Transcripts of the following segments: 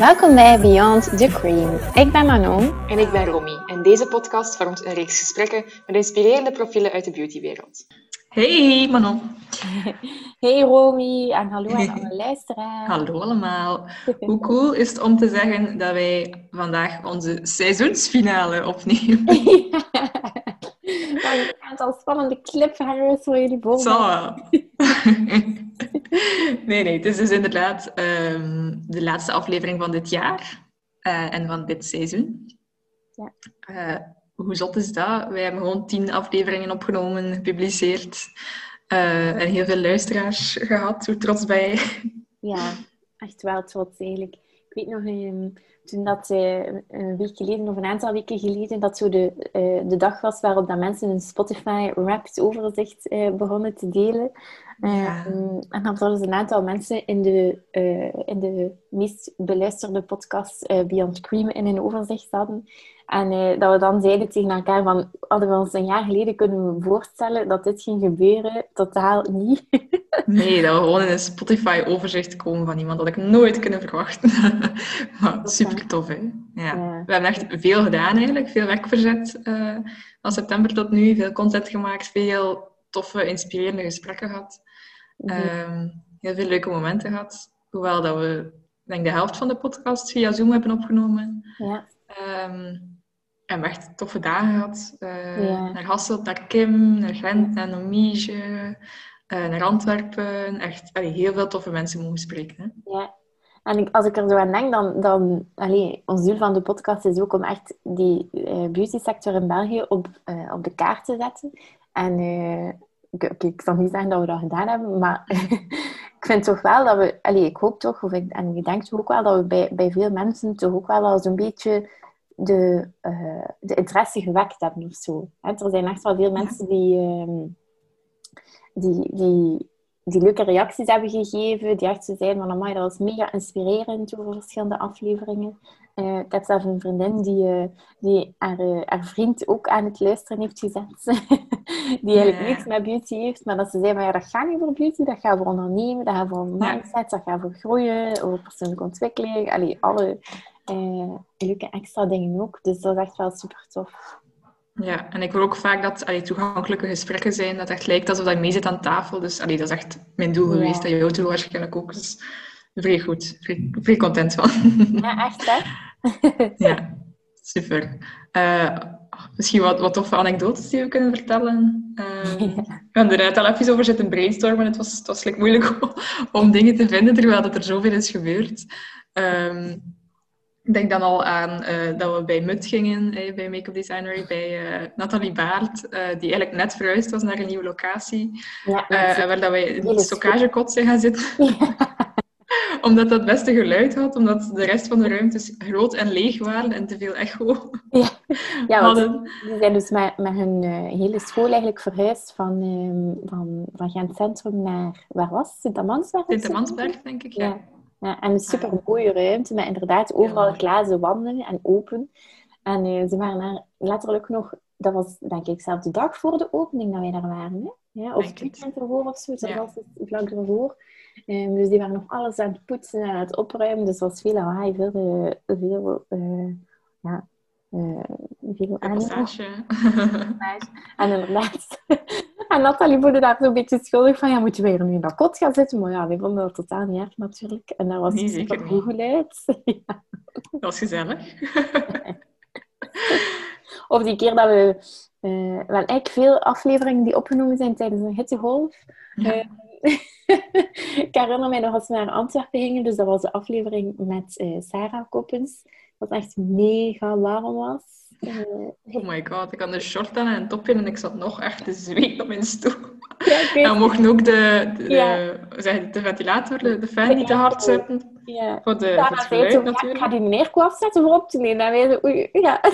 Welkom bij Beyond the Cream. Ik ben Manon. En ik ben Romy. En deze podcast vormt een reeks gesprekken met inspirerende profielen uit de beautywereld. Hey Manon. Hey Romy en hallo aan alle luisteraars. Hallo allemaal. Hoe cool is het om te zeggen dat wij vandaag onze seizoensfinale opnemen? Een aantal spannende cliffhangers voor jullie boven. Nee, nee, het is dus inderdaad ehm, de laatste aflevering van dit jaar eh, en van dit seizoen. Ja. Eh, hoe zot is dat? Wij hebben gewoon tien afleveringen opgenomen, gepubliceerd eh, en heel veel luisteraars gehad. Hoe trots ben je? Ja, echt wel trots eigenlijk. Ik weet nog, ehm, toen dat eh, een week geleden, of een aantal weken geleden, dat zo de, eh, de dag was waarop dat mensen een Spotify Wrapped overzicht eh, begonnen te delen. Ja. Ehm, en dan hadden ze een aantal mensen in de, in de meest beluisterde podcast Beyond Cream in een overzicht hadden. En dat we dan zeiden tegen elkaar van, hadden we ons een jaar geleden kunnen voorstellen dat dit ging gebeuren? Totaal niet. Nee, dat we gewoon in een Spotify-overzicht komen van iemand. Dat ik nooit kunnen verwachten. maar super tof, hè? Ja. Ja. We hebben echt veel gedaan eigenlijk. Veel werk verzet eh, van september tot nu. Veel content gemaakt. Veel toffe, inspirerende gesprekken gehad. Ehm, heel veel leuke momenten gehad. Hoewel dat we, denk de helft van de podcast via Zoom hebben opgenomen. Ja. Ehm, en echt toffe dagen gehad. Eh, Ja. Naar Hasselt, naar Kim, naar Gent, naar Nomige, naar Antwerpen. Echt allee, heel veel toffe mensen mogen spreken. Hè? Ja. En ik, als ik er zo aan denk, dan... dan allee, ons doel van de podcast is ook om echt die eh beauty sector in België op, eh, op de kaart te zetten. En eh, ik, oké, ik zal niet zeggen dat we dat gedaan hebben, maar ik vind toch wel dat we... Allee, ik hoop toch, of ik, en ik denk toch ook wel dat we bij, bij veel mensen toch ook wel al zo'n beetje de, eh, de interesse gewekt hebben of zo. Er zijn echt wel veel mensen die... die, die, die leuke reacties hebben gegeven, die echt zo zeiden van, amai, dat was mega inspirerend over verschillende afleveringen. Eh, ik heb zelf een vriendin die, eh, die haar, eh, haar vriend ook aan het luisteren heeft gezet. die eigenlijk niks met beauty heeft, maar dat ze zei, maar ja, dat gaat niet voor beauty, dat gaat voor ondernemen, dat gaat voor mindset, dat gaat voor groeien, over persoonlijke ontwikkeling. Allee, alle leuke extra dingen ook. Dus dat is echt wel super tof. Ja, en ik hoor ook vaak dat allee, toegankelijke gesprekken zijn. Dat echt lijkt alsof je mee zit aan tafel. Dus allee, dat is echt mijn doel Ja. geweest. Dat jouw doel waarschijnlijk ook. Dus vrij goed. Vrij, vrij content van. Ja, echt hè? ja, super. Eh, misschien wat, wat toffe anekdotes die we kunnen vertellen. Eh, We hebben er net al even over zitten brainstormen. Het was, het was like, moeilijk om, om dingen te vinden, terwijl dat er zoveel is gebeurd. Ehm, denk dan al aan eh, dat we bij MUT gingen, eh, bij Make-up Designer, bij eh, Nathalie Baart, die eigenlijk net verhuisd was naar een nieuwe locatie. Ja, waar dat wij in het stockagekot zijn gaan zitten. omdat dat het beste geluid had, omdat de rest van de ruimtes groot en leeg waren en te veel echo Ja, want hadden. die zijn dus met, met hun hele school eigenlijk verhuisd van, ehm, van, van Gent Centrum naar, waar was het? Sint-Amansberg? Sint-Amansberg, denk ik. Ja. Ja. En een super mooie ruimte met inderdaad overal glazen wanden en open. En eh, ze waren daar letterlijk nog, dat was denk ik zelfs de dag voor de opening dat wij daar waren. Hè? Ja, of het weekend ervoor of zo, dat was het vlak ervoor. Ehm, dus die waren nog alles aan het poetsen en aan het opruimen. Dus er was veel lawaai, veel, eh, veel, eh, ja, eh, veel Een aandacht. passage. En inderdaad. En Nathalie voelde daar zo'n beetje schuldig van, ja, moeten wij hier nu in dat kot gaan zitten? Maar ja, die vonden dat totaal niet erg natuurlijk. En daar was Nee, zeker super goed geluid. Ja. Dat was gezellig. Of die keer dat we... eh wel eigenlijk veel afleveringen die opgenomen zijn tijdens een hittegolf. Ja. Eh, ik herinner mij nog als we naar Antwerpen gingen. Dus dat was de aflevering met eh, Sarah Koppens. Dat echt mega warm was. Eh, Oh my god, ik had een short aan en een topje en ik zat nog echt te zweten op mijn stoel. ja, weet En we mochten ook de, de, Ja. de, zeg de ventilator, de, de fan niet te hard zetten. ja. Voor, de, voor het geluid ja, ik natuurlijk. ga die meneer afzetten voor op te nemen. Zo, oei, ja.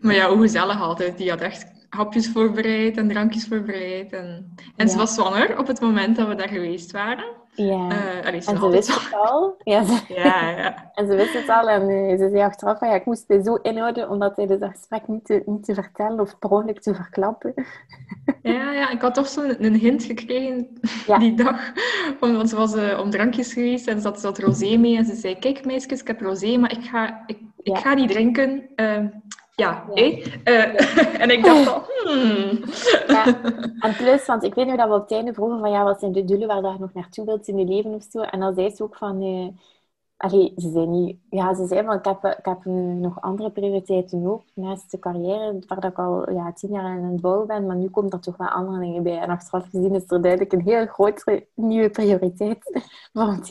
Maar ja, hoe gezellig altijd. Die had echt hapjes voorbereid en drankjes voorbereid. En, en ze was zwanger op het moment dat we daar geweest waren. Ja. Eh, allee, ze en ze wist het al. Ja, ze, Ja, ja. en ze wist het al. En eh, ze zei achteraf van, ja, ik moest het zo inhouden om dat tijdens dat gesprek niet te, niet te vertellen of per te verklappen. Ja, ja, ik had toch zo'n een hint gekregen Ja. die dag. Want ze was eh, om drankjes geweest en ze had, ze had rosé mee. En ze zei, kijk meisjes, ik heb rosé, maar ik ga, ik, ik ga niet drinken. Ja? Eh, en ik dacht al, hmm. Ja. En plus, want ik weet nog dat we op het einde vroegen van, ja, wat zijn de doelen waar dat je nog naartoe wilt in je leven of zo. En dan zei ze ook van... eh, allee, ze zei niet... Ja, ze zei van, ik heb, ik heb nog andere prioriteiten ook. Naast de carrière, waar ik al ja, tien jaar aan het bouwen ben. Maar nu komt er toch wel andere dingen bij. En achteraf gezien is er duidelijk een heel grotere nieuwe prioriteit jaar.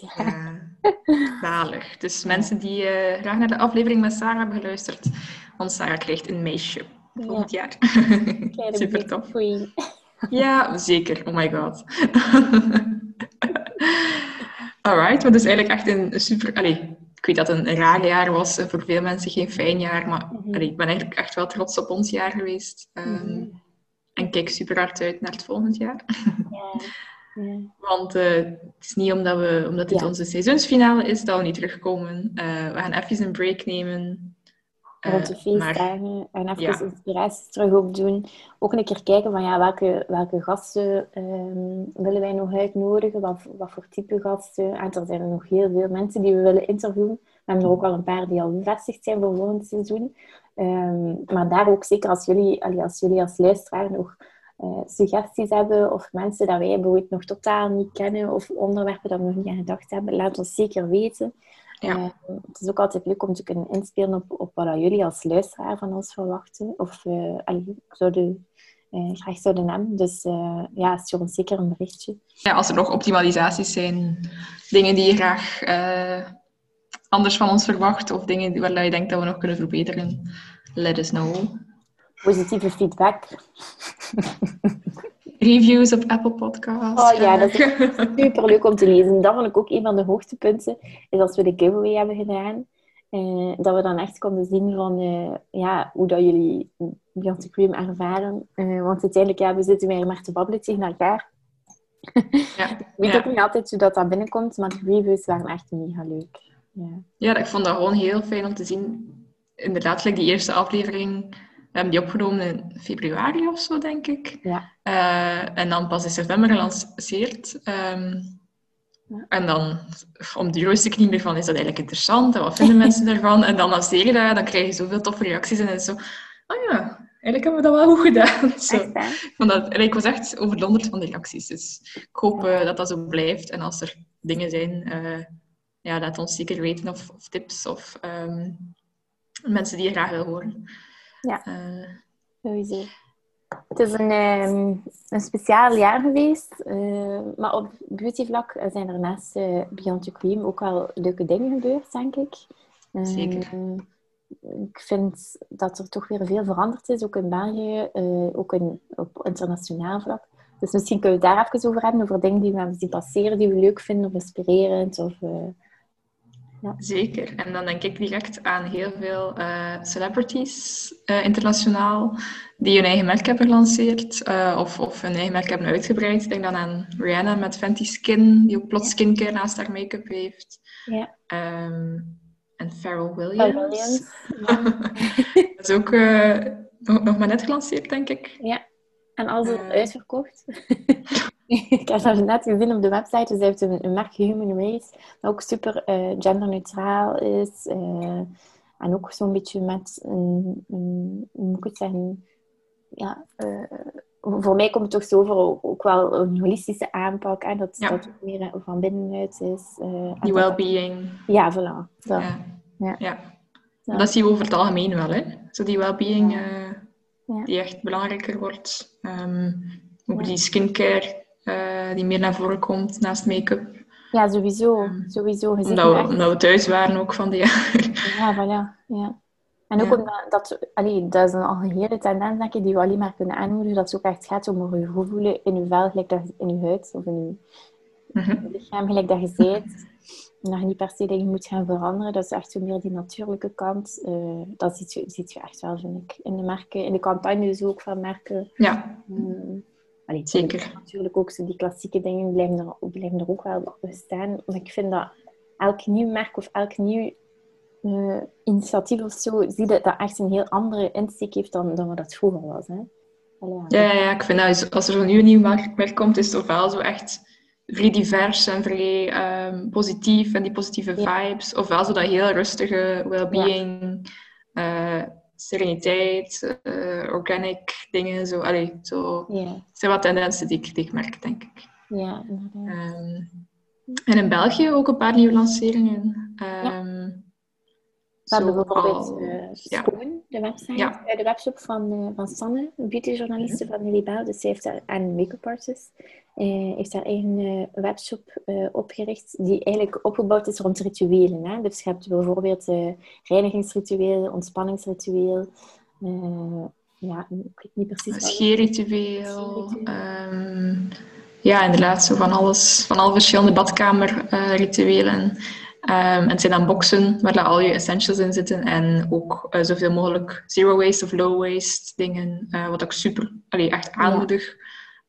Ja, zalig. Dus mensen die eh, graag naar de aflevering met Sarah hebben geluisterd, want Sarah krijgt een meisje volgend jaar. Super tof. Ja, zeker. Oh my god. Alright, maar dus eigenlijk echt een super... Allee, ik weet dat het een raar jaar was, en voor veel mensen geen fijn jaar, maar allee, ik ben eigenlijk echt wel trots op ons jaar geweest. Ehm, Mhm. En kijk super hard uit naar het volgend jaar. Ja. Ja. Want eh, het is niet omdat, we, omdat dit onze seizoensfinale is dat we niet terugkomen. Eh, we gaan even een break nemen. Eh, rond de maar feestdagen en even ja. inspiraties terug opdoen. Ook een keer kijken van ja, welke, welke gasten ehm, willen wij nog uitnodigen, wat, wat voor type gasten. En er zijn er nog heel veel mensen die we willen interviewen. We hebben er ook al een paar die al bevestigd zijn voor volgend seizoen. Ehm, maar daar ook zeker als jullie, als jullie als luisteraar nog eh, suggesties hebben of mensen dat wij bijvoorbeeld nog totaal niet kennen of onderwerpen dat we nog niet aan gedacht hebben, laat ons zeker weten. Ja. Eh, het is ook altijd leuk om te kunnen inspelen op, op wat jullie als luisteraar van ons verwachten. Of eh allee, zouden, eh, graag zouden hebben. Dus eh, ja, stuur ons zeker een berichtje. ja, als er nog optimalisaties zijn, dingen die je graag eh, anders van ons verwacht, of dingen die- waar je denkt dat we nog kunnen verbeteren, let us know. Positieve feedback. Reviews op Apple Podcasts. Oh ja, dat is super leuk om te lezen. Dat vond ik ook een van de hoogtepunten. Is als we de giveaway hebben gedaan. eh, dat we dan echt konden zien van eh, ja, hoe dat jullie Beyond the Cream ervaren. Eh, want uiteindelijk ja, we zitten weer maar te babbelen tegen elkaar. Ja. Ik weet Ja. ook niet altijd hoe dat, dat binnenkomt, maar de reviews waren echt mega leuk. Ja. Ja, ik vond dat gewoon heel fijn om te zien. Inderdaad, like die eerste aflevering, we hebben die opgenomen in februari of zo, denk ik. Ja. Eh, en dan pas in september gelanceerd. Ja. En dan, om die wist ik niet meer van, is dat eigenlijk interessant? En wat vinden mensen daarvan? En dan lanceer je dat, dan krijg je zoveel toffe reacties. En het zo, oh ja, eigenlijk hebben we dat wel goed gedaan. Zo. Echt, dat, ik was echt overdonderd van de reacties. Dus ik hoop eh, dat dat zo blijft. En als er dingen zijn, eh, ja, laat ons zeker weten. Of, of tips of ehm, mensen die je graag wil horen. Ja. Eh, Sowieso. Het is een, ehm, een speciaal jaar geweest, eh, maar op beautyvlak zijn er naast eh, Beyond the Cream ook wel leuke dingen gebeurd, denk ik. Eh, Zeker. ik vind dat er toch weer veel veranderd is, ook in België, ook in, op internationaal vlak. Dus misschien kunnen we het daar even over hebben, over dingen die we hebben zien passeren, die we leuk vinden of inspirerend. Of, eh, Zeker. En dan denk ik direct aan heel veel eh, celebrities eh, internationaal die hun eigen merk hebben gelanceerd eh, of, of hun eigen merk hebben uitgebreid. Ik denk dan aan Rihanna met Fenty Skin, die ook plots skincare naast haar make-up heeft. Ja. Ehm, en Pharrell Williams. Pharrell Williams. Dat is ook nog, nog maar net gelanceerd, denk ik. Ja, en alles is Eh. uitverkocht. ik heb dat net gezien op de website. Dus hij heeft een, een merk Human Race, dat ook super eh, genderneutraal is. eh, en ook zo'n beetje met een, een, hoe moet ik het zeggen, ja, voor mij komt het toch zo over ook, wel een holistische aanpak. En dat Ja. dat het meer van binnenuit is. Die well-being. Ja, voilà. Dat, Ja. Ja. Dat zien we over het algemeen wel, hè. Zo die well-being, die echt belangrijker wordt. Ehm, ook Ja. die skincare, eh, die meer naar voren komt naast make-up. ja, sowieso. Ja. sowieso. Je Omdat we, echt- omdat we thuis waren ook van die jaar. Ja, voilà. Ja. En ook Ja. omdat dat, allee, dat is een algehele tendens denk ik, die we alleen maar kunnen aanmoedigen, dat het ook echt gaat om hoe je voelen in je vel, gelijk dat in je huid of in je, het lichaam, gelijk dat je zei. Dat je niet per se dingen moet gaan veranderen. Dat is echt zo meer die natuurlijke kant. Uh, dat ziet je, ziet je echt wel, vind ik. In de merken, in de campagnes ook van merken. Ja. Um, allee, Zeker. Natuurlijk ook zo die klassieke dingen blijven er, blijven er ook wel bestaan. Maar ik vind dat elk nieuw merk of elk nieuw uh, initiatief of zo, zie je dat echt een heel andere insteek heeft dan, dan wat dat vroeger was. Hè? Allee, ja. Ja, ja, ik vind dat als er zo'n nieuw, nieuw merk, merk komt, is het ofwel zo echt vrij divers en vrij um, positief en die positieve vibes. Ofwel zo dat heel rustige well-being, uh, sereniteit, uh, organic dingen. Zo, allee, zo ja. zijn wat tendensen die ik, die ik merk, denk ik. Ja. Um, en in België ook een paar nieuwe lanceringen. Um, we hebben bijvoorbeeld uh, Schoon, de website, ja. de webshop van, uh, van Sanne, een beautyjournaliste -hmm. van Libel. Dus ze heeft daar, en make-up artist. Uh, heeft haar eigen webshop opgericht, die eigenlijk opgebouwd is rond rituelen. Hè? Dus je hebt bijvoorbeeld reinigingsritueel, ontspanningsritueel. ja, ik weet niet precies. Scheerritueel. Um, ja, inderdaad, zo van alles, van alle verschillende badkamerrituelen. Um, en het zijn dan boxen waar al je essentials in zitten en ook uh, zoveel mogelijk zero waste of low waste dingen, uh, wat ik super, allee, echt aanmoedig. Ja.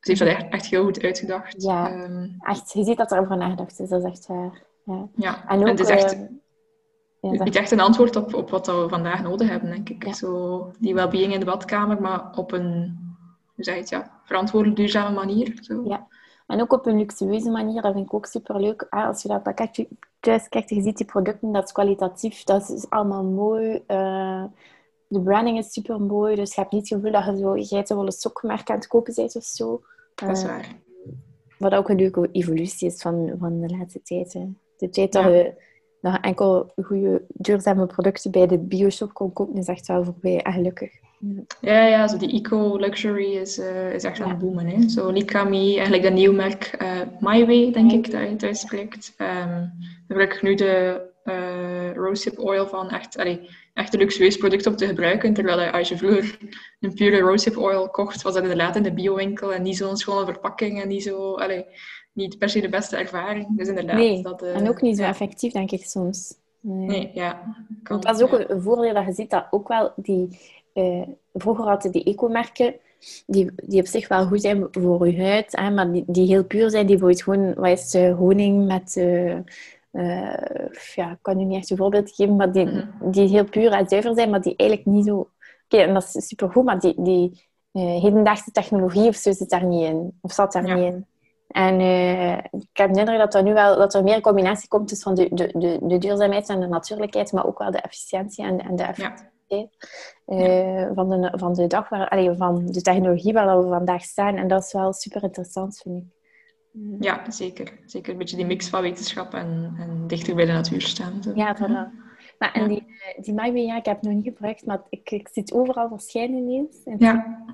Ze heeft dat echt, echt heel goed uitgedacht. Ja, um, echt. Je ziet dat er over nagedacht is, dat is echt waar. Ja, ja. en, ook, en het is echt, biedt echt een antwoord op, op wat we vandaag nodig hebben, denk ik. Ja. Zo, die well-being in de badkamer, maar op een, hoe zeg je het, ja, verantwoordelijk duurzame manier. Zo. Ja. En ook op een luxueuze manier, dat vind ik ook super leuk. Ah, als je dat pakketje thuis kijkt, je ziet die producten, dat is kwalitatief, dat is allemaal mooi. Uh, de branding is super mooi, dus je hebt niet het gevoel dat je zo geitenwolle sokmerk aan het kopen bent of zo. Uh, dat is waar. Wat ook een leuke evolutie is van, van de laatste tijd. Hè. De tijd dat, je, dat je enkel goede, duurzame producten bij de bioshop kon kopen, is echt wel voorbij. En gelukkig. Ja, ja, zo die eco-luxury is, uh, is echt aan het boomen. Hè. Zo Likami, eigenlijk dat nieuw merk uh, My Way, denk ik, dat je het uitspreekt. Um, daar gebruik ik nu de uh, rosehip oil van. Echt, allee, echt een luxueus product om te gebruiken. Terwijl als je vroeger een pure rosehip oil kocht, was dat inderdaad in de biowinkel en niet zo'n schone verpakking en niet zo... Allee, niet per se de beste ervaring. Dus inderdaad... Nee, dat, en ook niet zo effectief, denk ik, soms. Nee, nee ja. Kan, dat is ook ja. een voordeel dat je ziet dat ook wel die uh, vroeger hadden die eco-merken, die, die op zich wel goed zijn voor je huid, hè, maar die, die heel puur zijn, die bijvoorbeeld gewoon, wat is uh, honing met... Uh, ja, ik kan nu niet echt een voorbeeld geven, maar die, -hmm. die heel puur en zuiver zijn, maar die eigenlijk niet zo... Oké, okay, en dat is supergoed, maar die, die hedendaagse technologie of zo zit daar niet in. Of zat daar ja. niet in. En uh, ik heb de indruk dat er nu wel dat er meer combinatie komt tussen de, de, de, de duurzaamheid en de natuurlijkheid, maar ook wel de efficiëntie en, en de. Ja. Uh, van, de, van de dag, waar, allee, van de technologie waar we vandaag staan. En dat is wel super interessant, vind ik. Ja, zeker. Zeker een beetje die mix van wetenschap en, en dichter bij de natuur staan. Zo. Ja, voilà. Maar, en die, die Maui, ja, ik heb het nog niet gebruikt, maar ik, ik zie het overal verschijnen ineens. En ja.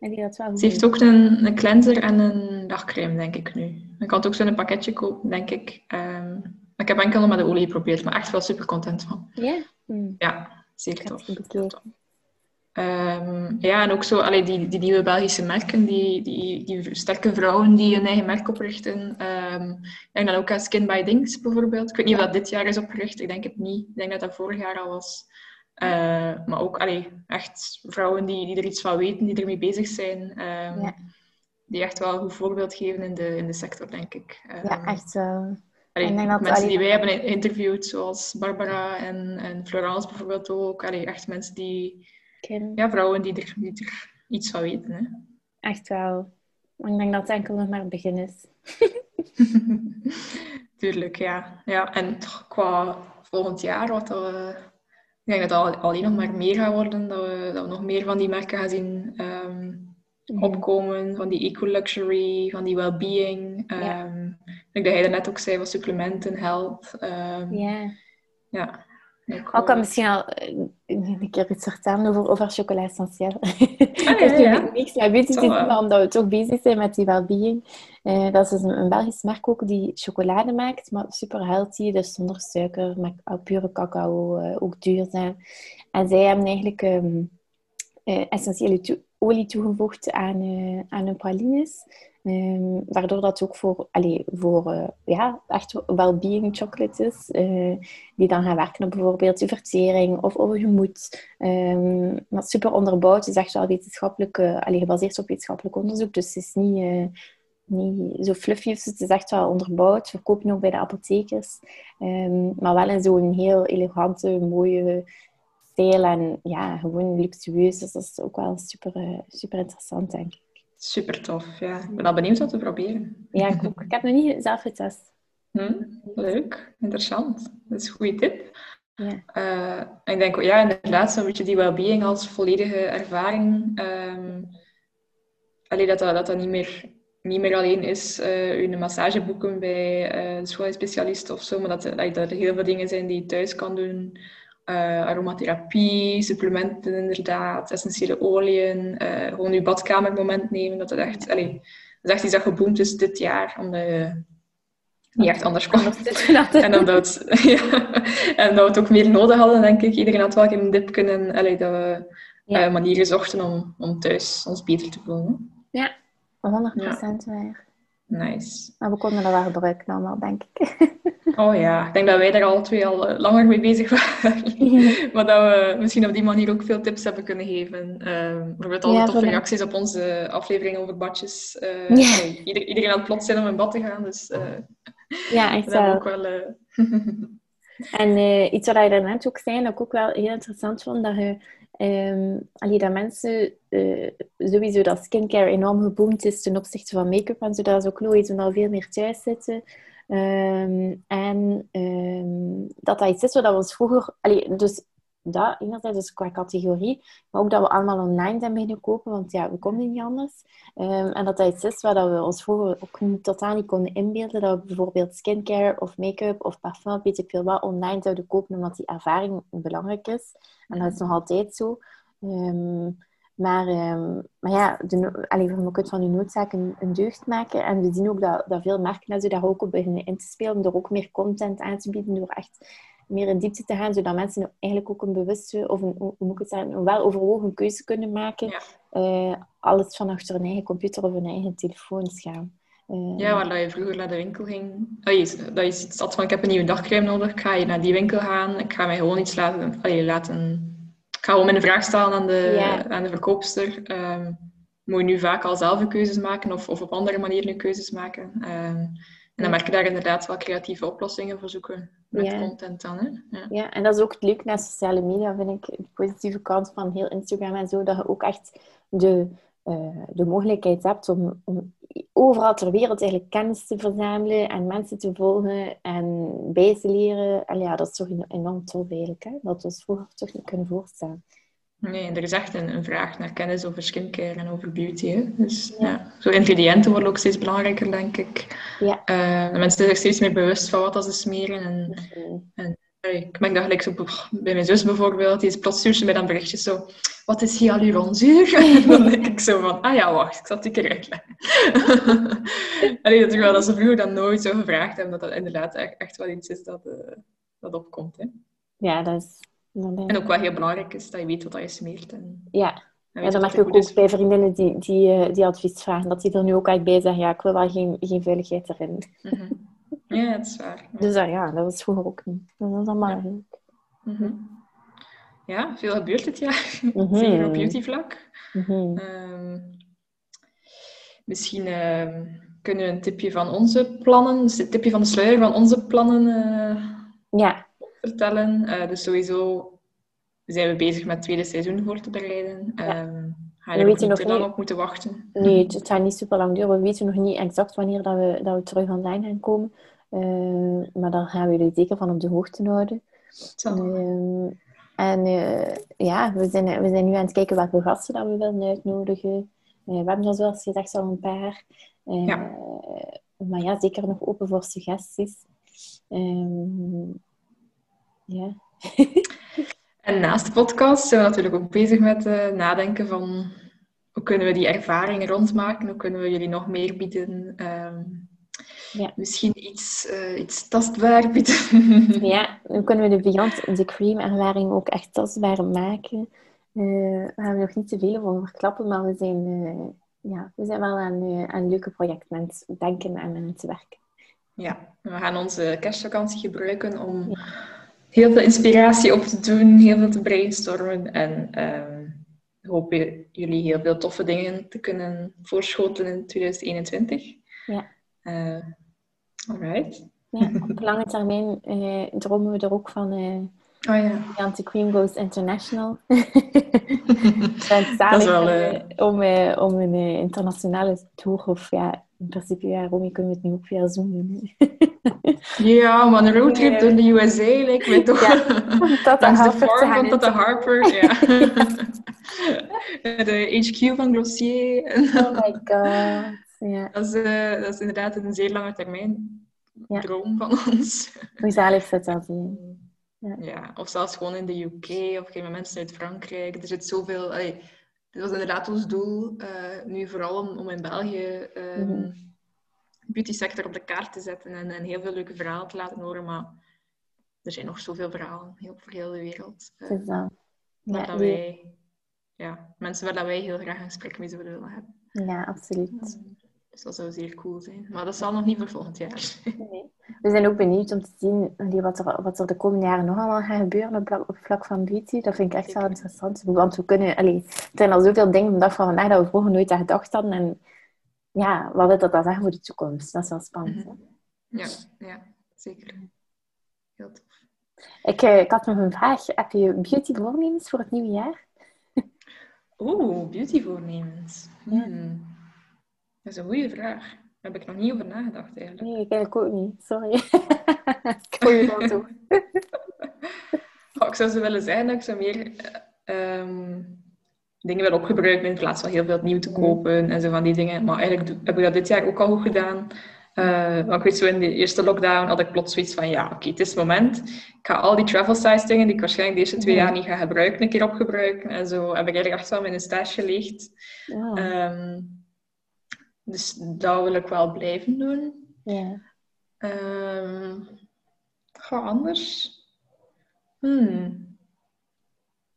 En die dat wel Ze heeft ook een, een cleanser en een dagcreme, denk ik nu. Je kan het ook zo in een pakketje kopen, denk ik. Um, ik heb enkel nog met de olie geprobeerd, maar echt wel super content van. Ja? Hmm. Ja, zeer tof. Um, ja, en ook zo, allee, die, die nieuwe Belgische merken, die, die, die sterke vrouwen die hun eigen merk oprichten. Um, denk dan ook aan Skin by Dings bijvoorbeeld. Ik weet niet of dat dit jaar is opgericht, ik denk het niet. Ik denk dat dat vorig jaar al was. Uh, maar ook allee, echt vrouwen die, die er iets van weten, die ermee bezig zijn. Um, ja. Die echt wel een goed voorbeeld geven in de, in de sector, denk ik. ja, echt wel. Allee, mensen allee... die wij hebben geïnterviewd, zoals Barbara en, en Florence bijvoorbeeld ook. Allee, echt mensen die... Ken. Ja, vrouwen die er, die er iets van weten. Hè. Echt wel. Ik denk dat het enkel nog maar het begin is. Tuurlijk, ja. ja. En qua volgend jaar, wat we ik denk dat het alleen nog maar meer gaat worden, dat we, dat we nog meer van die merken gaan zien um, opkomen, van die eco-luxury, van die well-being. Um, ja. Ik denk dat er net ook zei, van supplementen, health. Um, ja. Ja. Ik kan misschien al een keer iets vertellen over, over chocola essentieel. Ah, ja, ja, ja. niks met beauty maar omdat we toch bezig zijn met die well-being. Uh, dat is dus een, een Belgisch merk ook die chocolade maakt, maar super healthy, dus zonder suiker, met pure cacao, uh, ook duurzaam. En zij hebben eigenlijk um, uh, essentiële to olie toegevoegd aan, aan hun pralines. Ehm, waardoor dat ook voor, allee, voor uh, ja, echt well-being chocolate is. Uh, die dan gaan werken op bijvoorbeeld je vertering of over je moed. Maar super onderbouwd. Het is echt wel wetenschappelijk, uh, gebaseerd op wetenschappelijk onderzoek. Dus het is niet, niet zo fluffy. Dus het is echt wel onderbouwd. Verkopen ook bij de apothekers. Um, maar wel in zo'n heel elegante, mooie stijl. En ja, gewoon luxueus. Dus dat is ook wel super, super interessant, denk ik. Super tof, ja. Ik ben al benieuwd wat te proberen. Ja, ik ook. Ik heb nog niet zelf getest. Hm, leuk, interessant. Dat is een goede tip. Ja. Uh, ik denk, ja, inderdaad, zo'n beetje die well-being als volledige ervaring. Um, alleen dat, dat dat, dat niet, meer, niet meer alleen is uh, een massage boeken bij uh, de schoolspecialist of zo, maar dat, dat er heel veel dingen zijn die je thuis kan doen uh, aromatherapie, supplementen inderdaad, essentiële oliën, uh, gewoon je badkamermoment nemen. Dat het echt, allee, dat is echt iets dat geboomd is dit jaar, omdat je niet echt anders kon. en, omdat, ja, en dat we het ook meer nodig hadden, denk ik. Iedereen had wel een dip kunnen, allee, dat we ja. uh, manieren zochten om, om thuis ons beter te voelen. Ja, 100% ja. waar. Nice. Maar we konden er wel gebruiken allemaal, denk ik. Oh ja, ik denk dat wij daar al twee al eh, langer mee bezig waren. maar dat we misschien op die manier ook veel tips hebben kunnen geven. Uh, bijvoorbeeld al de toffe reacties op onze aflevering over badjes. Uh, ja. iedereen had plots zin om in bad te gaan, dus uh, ja, echt ook wel... en iets wat je daarnet ook zei, dat ik ook wel heel interessant vond, dat je Um, allee, dat mensen uh, sowieso dat skincare enorm geboomd is ten opzichte van make-up en zo, dat is ook toen al veel meer thuis zitten. Um, en um, dat dat iets is wat we ons vroeger... Allee, dus dat, enerzijds dus qua categorie, maar ook dat we allemaal online zijn beginnen kopen, want ja, we konden niet anders. Um, en dat dat iets is waar we ons vroeger ook niet, totaal niet konden inbeelden, dat we bijvoorbeeld skincare of make-up of parfum, weet ik veel wat, online zouden kopen, omdat die ervaring belangrijk is. En dat is nog altijd zo. Um, maar, um, maar ja, de, allee, je kunt van je noodzaak een, een, deugd maken. En we zien ook dat, dat veel merken zo daar ook op beginnen in te spelen, door ook meer content aan te bieden, door echt meer in diepte te gaan, zodat mensen eigenlijk ook een bewuste, of een, hoe moet ik het zeggen, een weloverwogen keuze kunnen maken. Ja. Uh, alles van achter hun eigen computer of hun eigen telefoonscherm. Uh, ja, waar je vroeger naar de winkel ging. Dat je, dat je zat van, ik heb een nieuwe dagcreme nodig, ik ga je naar die winkel gaan, ik ga mij gewoon iets laten, allee, laten ga gewoon mijn vraag stellen aan de, ja. aan de verkoopster. Um, moet je nu vaak al zelf keuzes maken of, of op andere manieren keuzes maken. Um, en dan merk je daar inderdaad wel creatieve oplossingen voor zoeken met ja. content dan. Hè? Ja. ja. en dat is ook het leuke naar sociale media, vind ik. De positieve kant van heel Instagram en zo, dat je ook echt de, uh, de mogelijkheid hebt om, om overal ter wereld eigenlijk kennis te verzamelen en mensen te volgen en bij te leren. En ja, dat is toch enorm tof eigenlijk, hè? dat we ons vroeger toch niet kunnen voorstellen. Nee, er is echt een, een, vraag naar kennis over skincare en over beauty. Hè? Dus ja. ja. zo ingrediënten worden ook steeds belangrijker, denk ik. Ja. Uh, de mensen zijn zich steeds meer bewust van wat ze smeren. En, mm en ik merk dat gelijk zo bij mijn zus bijvoorbeeld, die is plots stuurt met een berichtje zo, wat is hyaluronzuur? en dan denk ik zo van, ah ja, wacht, ik zal het een keer uitleggen. Allee, terwijl dat ze vroeger dan nooit zo gevraagd hebben, dat dat inderdaad echt, echt wel iets is dat, uh, dat opkomt. Hè. Ja, dat is... En ook wel heel belangrijk is dat je weet wat je smeert. En, ja. Ja, dat merk ik ook, bij vriendinnen die, die, eh, die advies vragen, dat die er nu ook echt bij zeggen, ja, ik wil wel geen, geen veiligheid erin. Mm -hmm. Ja, dat is waar. Dus uh, ja, dat was vroeger ook niet. Dat was allemaal ja. leuk. Mm -hmm. Ja, veel gebeurt dit jaar. Mm -hmm. Zeker op beautyvlak. Um, misschien uh, kunnen we een tipje van onze plannen, dus een tipje van de sluier van onze plannen uh, ja. Vertellen. Uh, dus sowieso zijn we bezig met het tweede seizoen voor te bereiden. Ja. Um, ga je er nog niet te lang op moeten wachten? Nee, het gaat niet super lang duren. We weten nog niet exact wanneer dat we, dat we terug online gaan komen. Uh, maar daar gaan we jullie zeker van op de hoogte houden. Uh, en uh, ja, we zijn, we zijn nu aan het kijken welke gasten dat we willen uitnodigen. we hebben er zoals gezegd al een paar. Ja. Maar ja, zeker nog open voor suggesties. Ehm, ja. en naast de podcast zijn we natuurlijk ook bezig met nadenken van hoe kunnen we die ervaringen rondmaken? Hoe kunnen we jullie nog meer bieden? Um, ja. Misschien iets, uh, iets tastbaar bieden. ja, dan kunnen we de Beyond the Cream ervaring ook echt tastbaar maken. Uh, we gaan er nog niet te veel over verklappen, maar we zijn, uh, ja, we zijn wel aan, aan leuke projecten aan het denken en aan het werken. Ja, we gaan onze kerstvakantie gebruiken om heel veel inspiratie op te doen, heel veel te brainstormen en uh, hopen jullie heel veel toffe dingen te kunnen voorschotelen in 2021. Ja. Uh, alright. Ja, op lange termijn uh, dromen we er ook van Oh ja. Anti Cream Goes International. dat is wel, uh... om, uh, om een uh, internationale tour, of ja, in principe, ja, Romy kunnen we het nu ook via Zoom doen. ja, maar een roadtrip door de USA lijkt me toch... Ja, tot de Harper tot de Harper, ja. de HQ van Glossier. oh my god. Ja. Dat, is, dat is inderdaad een zeer lange termijn ja. droom van ons. Hoe zalig zit dat zien? Ja. ja. of zelfs gewoon in de UK of geen mensen uit Frankrijk. Er zit zoveel. Allee, dit was inderdaad ons doel, uh, nu vooral om, om in België um, mm -hmm. beauty sector op de kaart te zetten en, en, heel veel leuke verhalen te laten horen. Maar er zijn nog zoveel verhalen heel, voor heel de wereld. Uh, is dat. Ja, dat wij, ja, mensen waar wij heel graag een gesprek mee zouden willen hebben. Ja, absoluut. Dus dat zou zeer cool zijn. Maar dat zal nog niet voor volgend jaar. Nee. We zijn ook benieuwd om te zien wat er, wat er de komende jaren nog allemaal gaat gebeuren op, op vlak van beauty. Dat vind ik echt wel interessant. Want we kunnen... Allee, er zijn al zoveel dingen op dag van vandaag dat we vroeger nooit aan gedacht hadden. En ja, wat wil dat dan zeggen voor de toekomst? Dat is wel spannend. Hè? Ja, ja, zeker. Heel tof. Ik, uh, ik had nog een vraag. Heb je beauty voornemens voor het nieuwe jaar? Oeh, beauty voornemens. Hmm. Dat is een goede vraag. Daar heb ik nog niet over nagedacht eigenlijk. Nee, ik eigenlijk ook niet. Sorry. ik gooi je dan toe. oh, ik zou zo willen zeggen dat ik zo meer um, dingen wil opgebruiken in plaats van heel veel nieuw te kopen en zo van die dingen. Maar eigenlijk heb ik dat dit jaar ook al goed gedaan. Uh, want ik weet zo in de eerste lockdown had ik plots zoiets van ja, oké, okay, het is het moment. Ik ga al die travel size dingen die ik waarschijnlijk de eerste twee jaar niet ga gebruiken, een keer opgebruiken. En zo heb ik eigenlijk echt wel mijn stash geleegd. Ja. Um, dus dat wil ik wel blijven doen. Ja. Um, goh, anders? Hmm.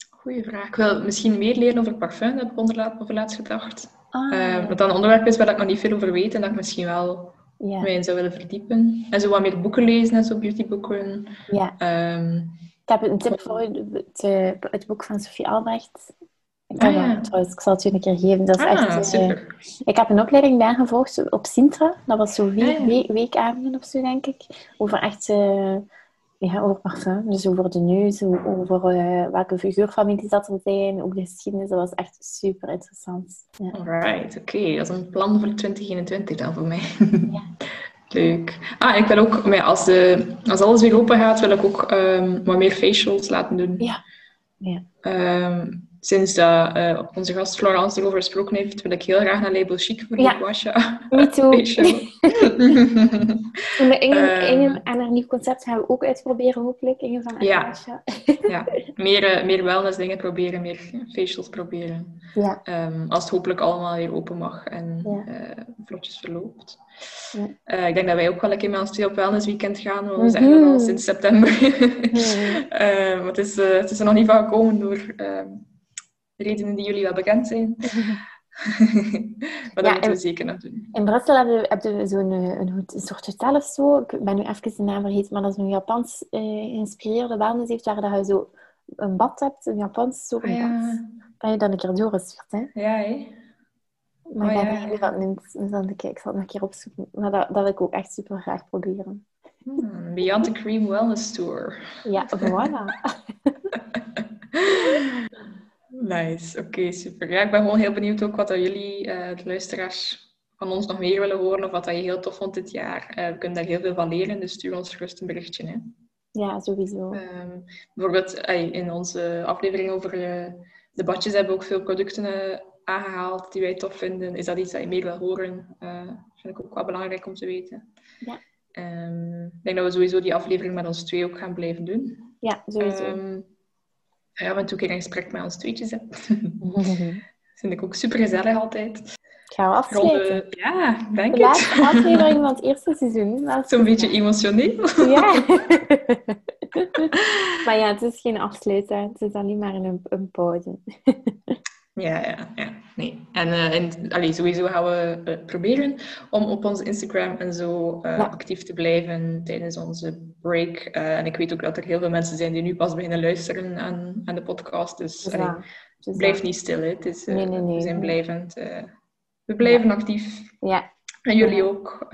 Goeie vraag. Ik wil misschien meer leren over parfum, dat heb ik onder, over laatst gedacht. Ah. Uh, wat dan een onderwerp is waar ik nog niet veel over weet en dat ik misschien wel ja. mij in zou willen verdiepen. En zo wat meer boeken lezen en zo, beautyboeken. Ja. Um, ik heb een tip voor het, het boek van Sophie Albrecht. Ik, Ah, ja. trouwens, ik zal het je een keer geven. Dat is ah, echt, eh, super. ik heb een opleiding bijgevolgd op Sintra. Dat was zo vier Ah, ja. weekavonden of zo, denk ik. Over echt... eh, ja, over parfum. Dus over de neus, over eh, welke figuurfamilies dat er zijn. Ook de geschiedenis. Dat was echt super interessant. Ja. Alright, oké. Dat is een plan voor 2021 dan voor mij. Ja. Leuk. Ah, ik wil ook, als, de, als alles weer open gaat, wil ik ook ehm, wat meer facials laten doen. Ja. Ja. Ehm, sinds dat eh, onze gast Florence erover gesproken heeft, wil ik heel graag naar Label Chic voor Ja. Guasha Me too. En de Inge, Ehm. Inge en haar nieuw concept gaan we ook uitproberen, hopelijk. Inge van Ja. Ja, meer, eh, meer wellness dingen proberen, meer facials proberen. Ja. Ehm, als het hopelijk allemaal weer open mag en Ja. eh, vlotjes verloopt. Ja. Ik denk dat wij ook wel een keer met ons op wellness weekend gaan. Want we zeggen dat al Mhm. sinds september. Mhm. Eh, maar het, is, het is er nog niet van gekomen door ehm, redenen die jullie wel bekend zijn. maar dat Ja, moeten we zeker nog doen. In Brussel hebben we, hebben we zo'n eh, een, soort hotel of zo. Ik ben nu even de naam vergeten, maar dat is een Japans eh, geïnspireerde wellness heeft, waar dat je zo een bad hebt, een Japans soort Ah, ja. bad. Dat je dan een keer doorgestuurd, hè. Ja, hè? Maar Oh, ik ben ja, er niet. Dus dan denk ik, ik zal het een keer opzoeken. Maar dat, dat wil ik ook echt super graag proberen. Hmm, Beyond the Cream Wellness Tour. Ja, voilà. Nice, oké, super. Ja, ik ben gewoon heel benieuwd ook wat jullie, eh, de luisteraars, van ons nog meer willen horen of wat dat je heel tof vond dit jaar. Eh, we kunnen daar heel veel van leren, dus stuur ons gerust een berichtje. Hè. Ja, sowieso. Ehm, bijvoorbeeld in onze aflevering over eh, de badjes hebben we ook veel producten eh, aangehaald die wij tof vinden. Is dat iets dat je meer wil horen? Vind ik ook wel belangrijk om te weten. Ja. Ehm, ik denk dat we sowieso die aflevering met ons twee ook gaan blijven doen. Ja, sowieso. Ehm, ja, we ook een gesprek met ons tweetjes. Hè. vind ik ook super gezellig altijd. Gaan we afsluiten? de, ja, ik denk De het. laatste aflevering van het eerste seizoen. Dat Zo'n beetje emotioneel. Ja. maar ja, het is geen afsluiter. Het is alleen maar een, een pauze. Ja, ja, ja. Nee. En, uh, en allee, sowieso gaan we uh, proberen om op onze Instagram en zo uh, ja. actief te blijven tijdens onze break. en ik weet ook dat er heel veel mensen zijn die nu pas beginnen luisteren aan, aan de podcast. Dus allee, dus blijf niet stil. Hè. Het is, nee, nee, nee, we zijn blijvend. we blijven ja. actief. Ja. En jullie ook.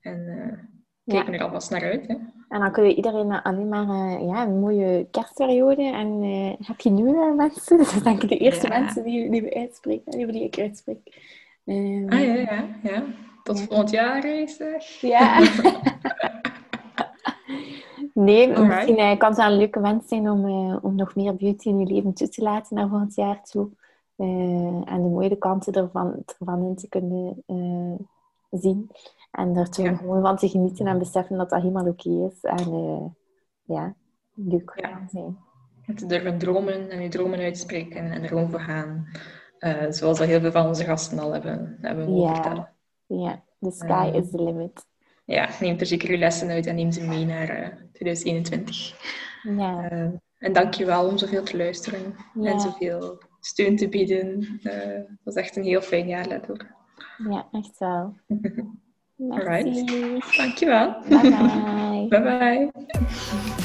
en kijken er alvast naar uit. Hè. En dan kun je iedereen alleen maar uh, ja, een mooie kerstperiode. En uh, heb je nieuwe mensen? Dat zijn denk ik de eerste ja. mensen die, die we uitspreken, die, die ik uitspreek. Um, ah ja, ja, ja. Tot ja. volgend jaar is Ja. nee, Alright. misschien uh, kan het wel een leuke wens zijn om, om nog meer beauty in je leven toe te laten naar volgend jaar toe. en de mooie kanten ervan, ervan in te kunnen zien. En er toen ja. gewoon van te genieten en beseffen dat dat helemaal oké okay is. En uh, ja, leuk ja. zijn. En te durven dromen en je dromen uitspreken en er gewoon voor gaan. Uh, zoals dat heel veel van onze gasten al hebben, hebben mogen ja. vertellen. Ja, the sky uh, is the limit. Ja, neem er zeker je lessen uit en neem ze mee naar 2021. Ja. en dank je wel om zoveel te luisteren en zoveel steun te bieden. Het was echt een heel fijn jaar daardoor. Ja, echt wel. Alright. Dankjewel. Bye bye. bye bye.